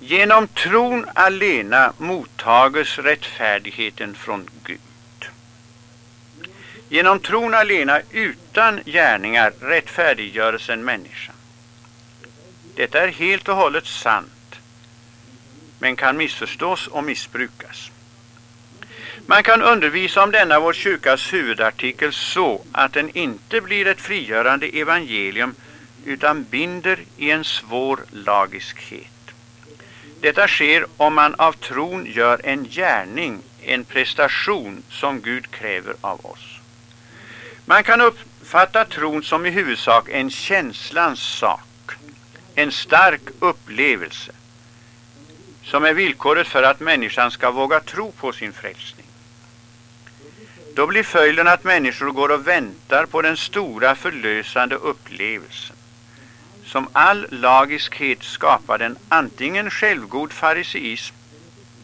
Genom tron alena mottages rättfärdigheten från Gud. Genom tron alena utan gärningar rättfärdiggöres en människa. Detta är helt och hållet sant, men kan missförstås och missbrukas. Man kan undervisa om denna vår kyrkas huvudartikel så att den inte blir ett frigörande evangelium utan binder i en svår lagiskhet. Detta sker om man av tron gör en gärning, en prestation som Gud kräver av oss. Man kan uppfatta tron som i huvudsak en känslans sak, en stark upplevelse som är villkoret för att människan ska våga tro på sin frälsning. Då blir följden att människor går och väntar på den stora förlösande upplevelsen. Som all lagiskhet skapar den antingen självgod fariseism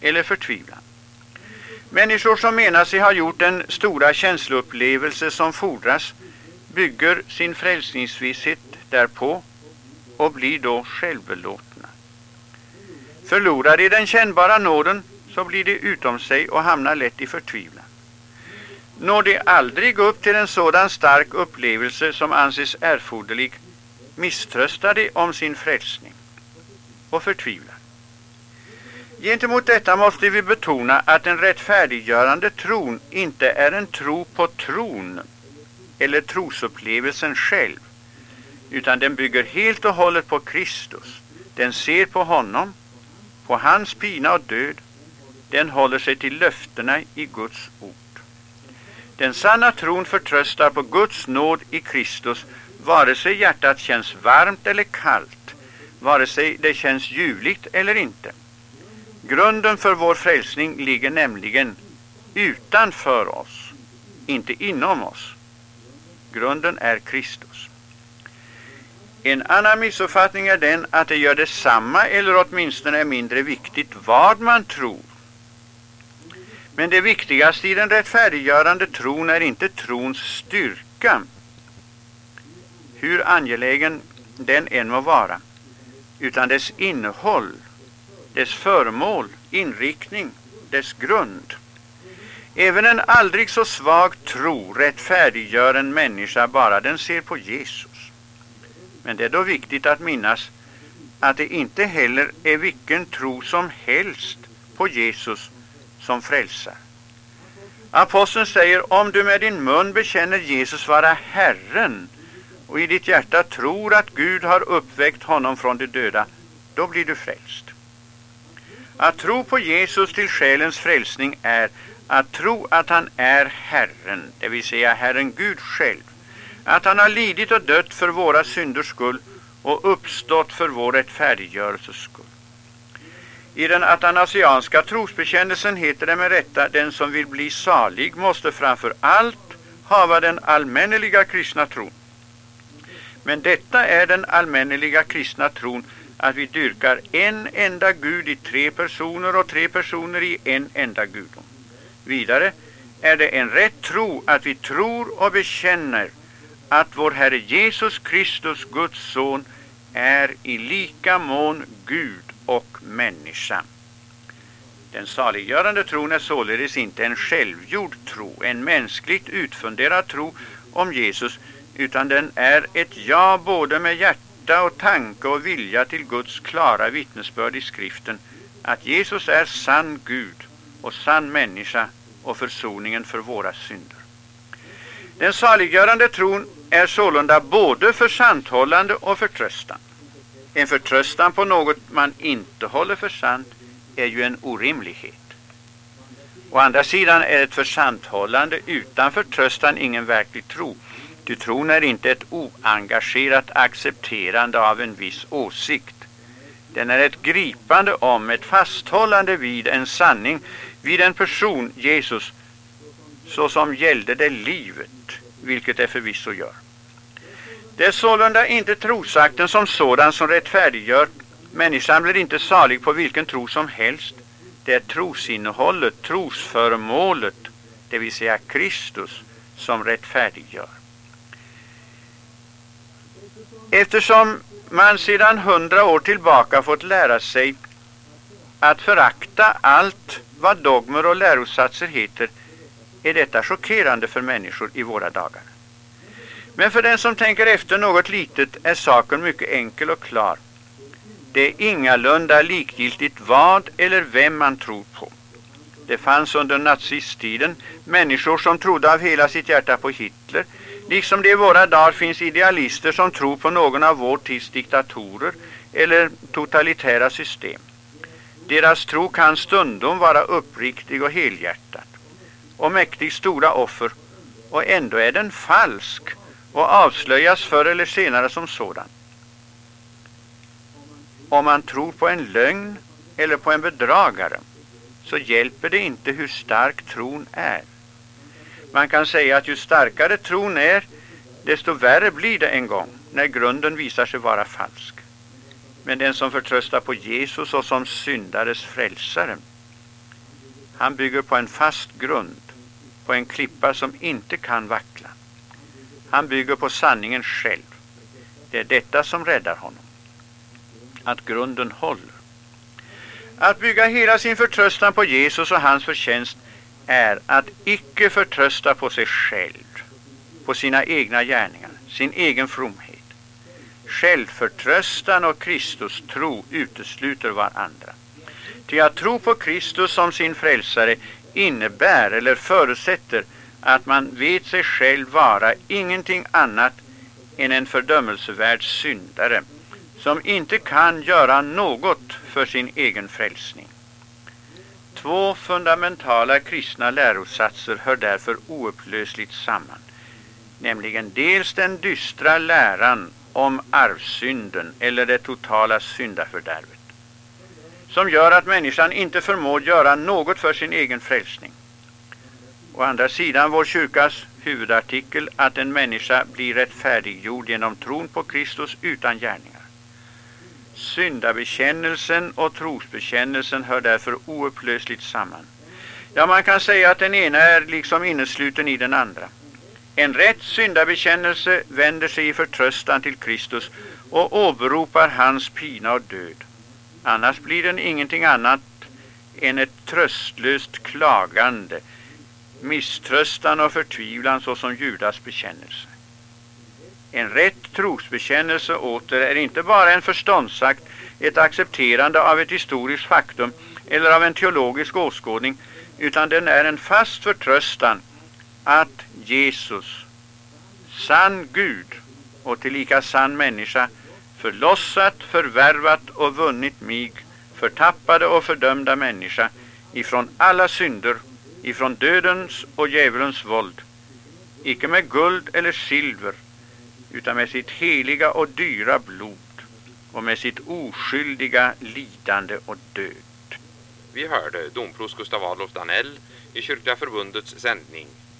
eller förtvivlan. Människor som menar sig ha gjort den stora känsloupplevelse som fordras bygger sin frälsningsvisshet därpå och blir då självbelåtna. Förlorar de den kännbara nåden så blir de utom sig och hamnar lätt i förtvivlan. Når de aldrig upp till en sådan stark upplevelse som anses erforderlig misströstar de om sin frälsning och förtvivlar. Gentemot detta måste vi betona att den rättfärdiggörande tron inte är en tro på tron eller trosupplevelsen själv, utan den bygger helt och hållet på Kristus. Den ser på honom, på hans pina och död. Den håller sig till löftena i Guds ord. Den sanna tron förtröstar på Guds nåd i Kristus, vare sig hjärtat känns varmt eller kallt, vare sig det känns ljuvligt eller inte. Grunden för vår frälsning ligger nämligen utanför oss, inte inom oss. Grunden är Kristus. En annan missuppfattning är den att det gör detsamma eller åtminstone är mindre viktigt vad man tror. Men det viktigaste i den rättfärdiggörande tron är inte trons styrka, hur angelägen den än må vara, utan dess innehåll dess föremål, inriktning, dess grund. Även en aldrig så svag tro rättfärdiggör en människa bara den ser på Jesus. Men det är då viktigt att minnas att det inte heller är vilken tro som helst på Jesus som frälsar. Aposteln säger om du med din mun bekänner Jesus vara Herren och i ditt hjärta tror att Gud har uppväckt honom från de döda, då blir du frälst. Att tro på Jesus till själens frälsning är att tro att han är Herren, det vill säga Herren Gud själv, att han har lidit och dött för våra synders skull och uppstått för vår rättfärdiggörelses skull. I den atanasianska trosbekännelsen heter det med rätta den som vill bli salig måste framför allt hava den allmänneliga kristna tron. Men detta är den allmänneliga kristna tron att vi dyrkar en enda Gud i tre personer och tre personer i en enda gudom. Vidare är det en rätt tro att vi tror och bekänner att vår Herre Jesus Kristus, Guds son, är i lika mån Gud och människa. Den saliggörande tron är således inte en självgjord tro, en mänskligt utfunderad tro om Jesus, utan den är ett ja både med hjärta och tanke och vilja till Guds klara vittnesbörd i skriften att Jesus är sann Gud och sann människa och försoningen för våra synder. Den saliggörande tron är sålunda både försanthållande och förtröstan. En förtröstan på något man inte håller för sant är ju en orimlighet. Å andra sidan är ett försanthållande utan förtröstan ingen verklig tro. Ty tron är inte ett oengagerat accepterande av en viss åsikt. Den är ett gripande om, ett fasthållande vid en sanning, vid en person, Jesus, så som gällde det livet, vilket det förvisso gör. Det är sålunda inte trosakten som sådan som rättfärdiggör. Människan blir inte salig på vilken tro som helst. Det är trosinnehållet, trosföremålet, det vill säga Kristus, som rättfärdiggör. Eftersom man sedan hundra år tillbaka fått lära sig att förakta allt vad dogmer och lärosatser heter är detta chockerande för människor i våra dagar. Men för den som tänker efter något litet är saken mycket enkel och klar. Det är ingalunda likgiltigt vad eller vem man tror på. Det fanns under nazisttiden människor som trodde av hela sitt hjärta på Hitler, liksom det i våra dagar finns idealister som tror på någon av vår tids diktatorer eller totalitära system. Deras tro kan stundom vara uppriktig och helhjärtad och mäktigt stora offer och ändå är den falsk och avslöjas förr eller senare som sådan. Om man tror på en lögn eller på en bedragare så hjälper det inte hur stark tron är. Man kan säga att ju starkare tron är, desto värre blir det en gång när grunden visar sig vara falsk. Men den som förtröstar på Jesus och som syndares frälsare, han bygger på en fast grund, på en klippa som inte kan vackla. Han bygger på sanningen själv. Det är detta som räddar honom. Att grunden håller. Att bygga hela sin förtröstan på Jesus och hans förtjänst är att icke förtrösta på sig själv, på sina egna gärningar, sin egen fromhet. Självförtröstan och Kristus tro utesluter varandra. Ty att tro på Kristus som sin frälsare innebär eller förutsätter att man vet sig själv vara ingenting annat än en fördömelsevärd syndare som inte kan göra något för sin egen frälsning. Två fundamentala kristna lärosatser hör därför oupplösligt samman, nämligen dels den dystra läran om arvsynden eller det totala syndafördärvet, som gör att människan inte förmår göra något för sin egen frälsning. Å andra sidan vår kyrkas huvudartikel att en människa blir rättfärdiggjord genom tron på Kristus utan gärningar. Syndabekännelsen och trosbekännelsen hör därför oupplösligt samman. Ja, man kan säga att den ena är liksom innesluten i den andra. En rätt syndabekännelse vänder sig i förtröstan till Kristus och åberopar hans pina och död. Annars blir den ingenting annat än ett tröstlöst klagande, misströstan och förtvivlan såsom Judas bekännelse. En rätt trosbekännelse åter är inte bara en förståndsakt, ett accepterande av ett historiskt faktum eller av en teologisk åskådning, utan den är en fast förtröstan att Jesus, sann Gud och tillika sann människa, förlossat, förvärvat och vunnit mig, förtappade och fördömda människa, ifrån alla synder, ifrån dödens och djävulens våld, icke med guld eller silver, utan med sitt heliga och dyra blod och med sitt oskyldiga lidande och död. Vi hörde domprost Gustav Adolf Danell i Kyrkliga förbundets sändning